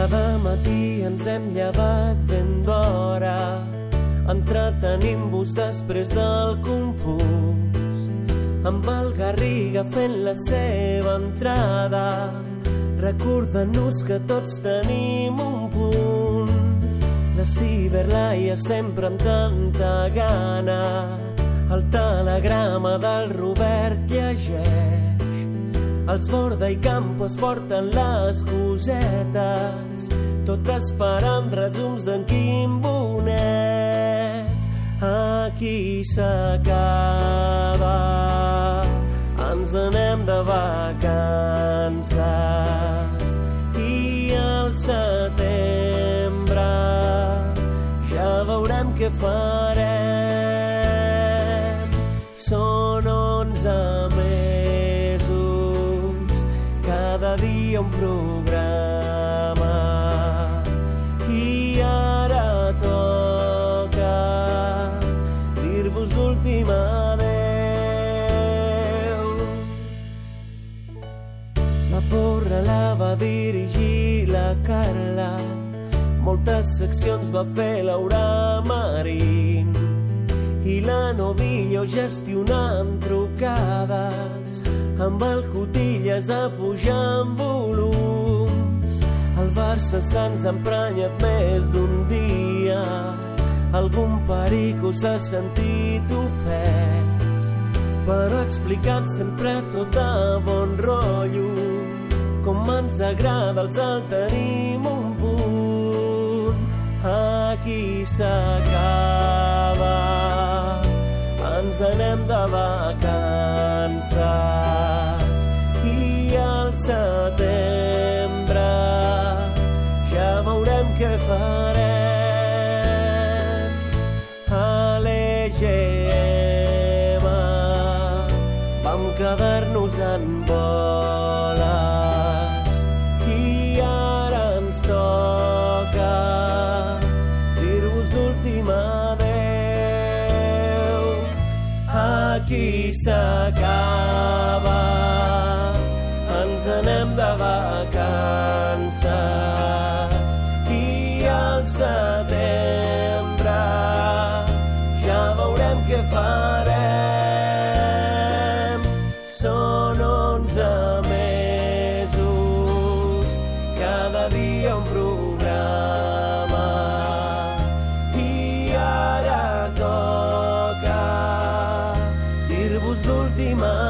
Cada matí ens hem llevat ben d'hora, entretenim-vos després del confús. Amb el Garriga fent la seva entrada, recordant-nos que tots tenim un punt. La ciberlaia sempre amb tanta gana, el telegrama del Robert llegeix els Borda i Campos porten les cosetes, tot esperant resums d'en Quim Bonet. Aquí s'acaba, ens anem de vacances i al setembre ja veurem què farem. Són onze dia un programa i ara toca dir-vos l'últim adeu. La porra la va dirigir la Carla, moltes seccions va fer Laura Marín. I la novillo gestionant trucades amb el cotilles a pujar en volums. El Barça se'ns ha emprenyat més d'un dia, algun perico s'ha sentit ofès, però explicat sempre tot a bon rotllo, com ens agrada els el tenim un punt. Aquí s'acaba, ens anem de vacances i al setembre ja veurem què farem. A l'EGM vam quedar-nos en boles i ara ens toca Aquí s'acaba, ens anem de vacances i al setembre ja veurem què farem. Són onze mesos, cada dia un programa ara toca dir-vos l'última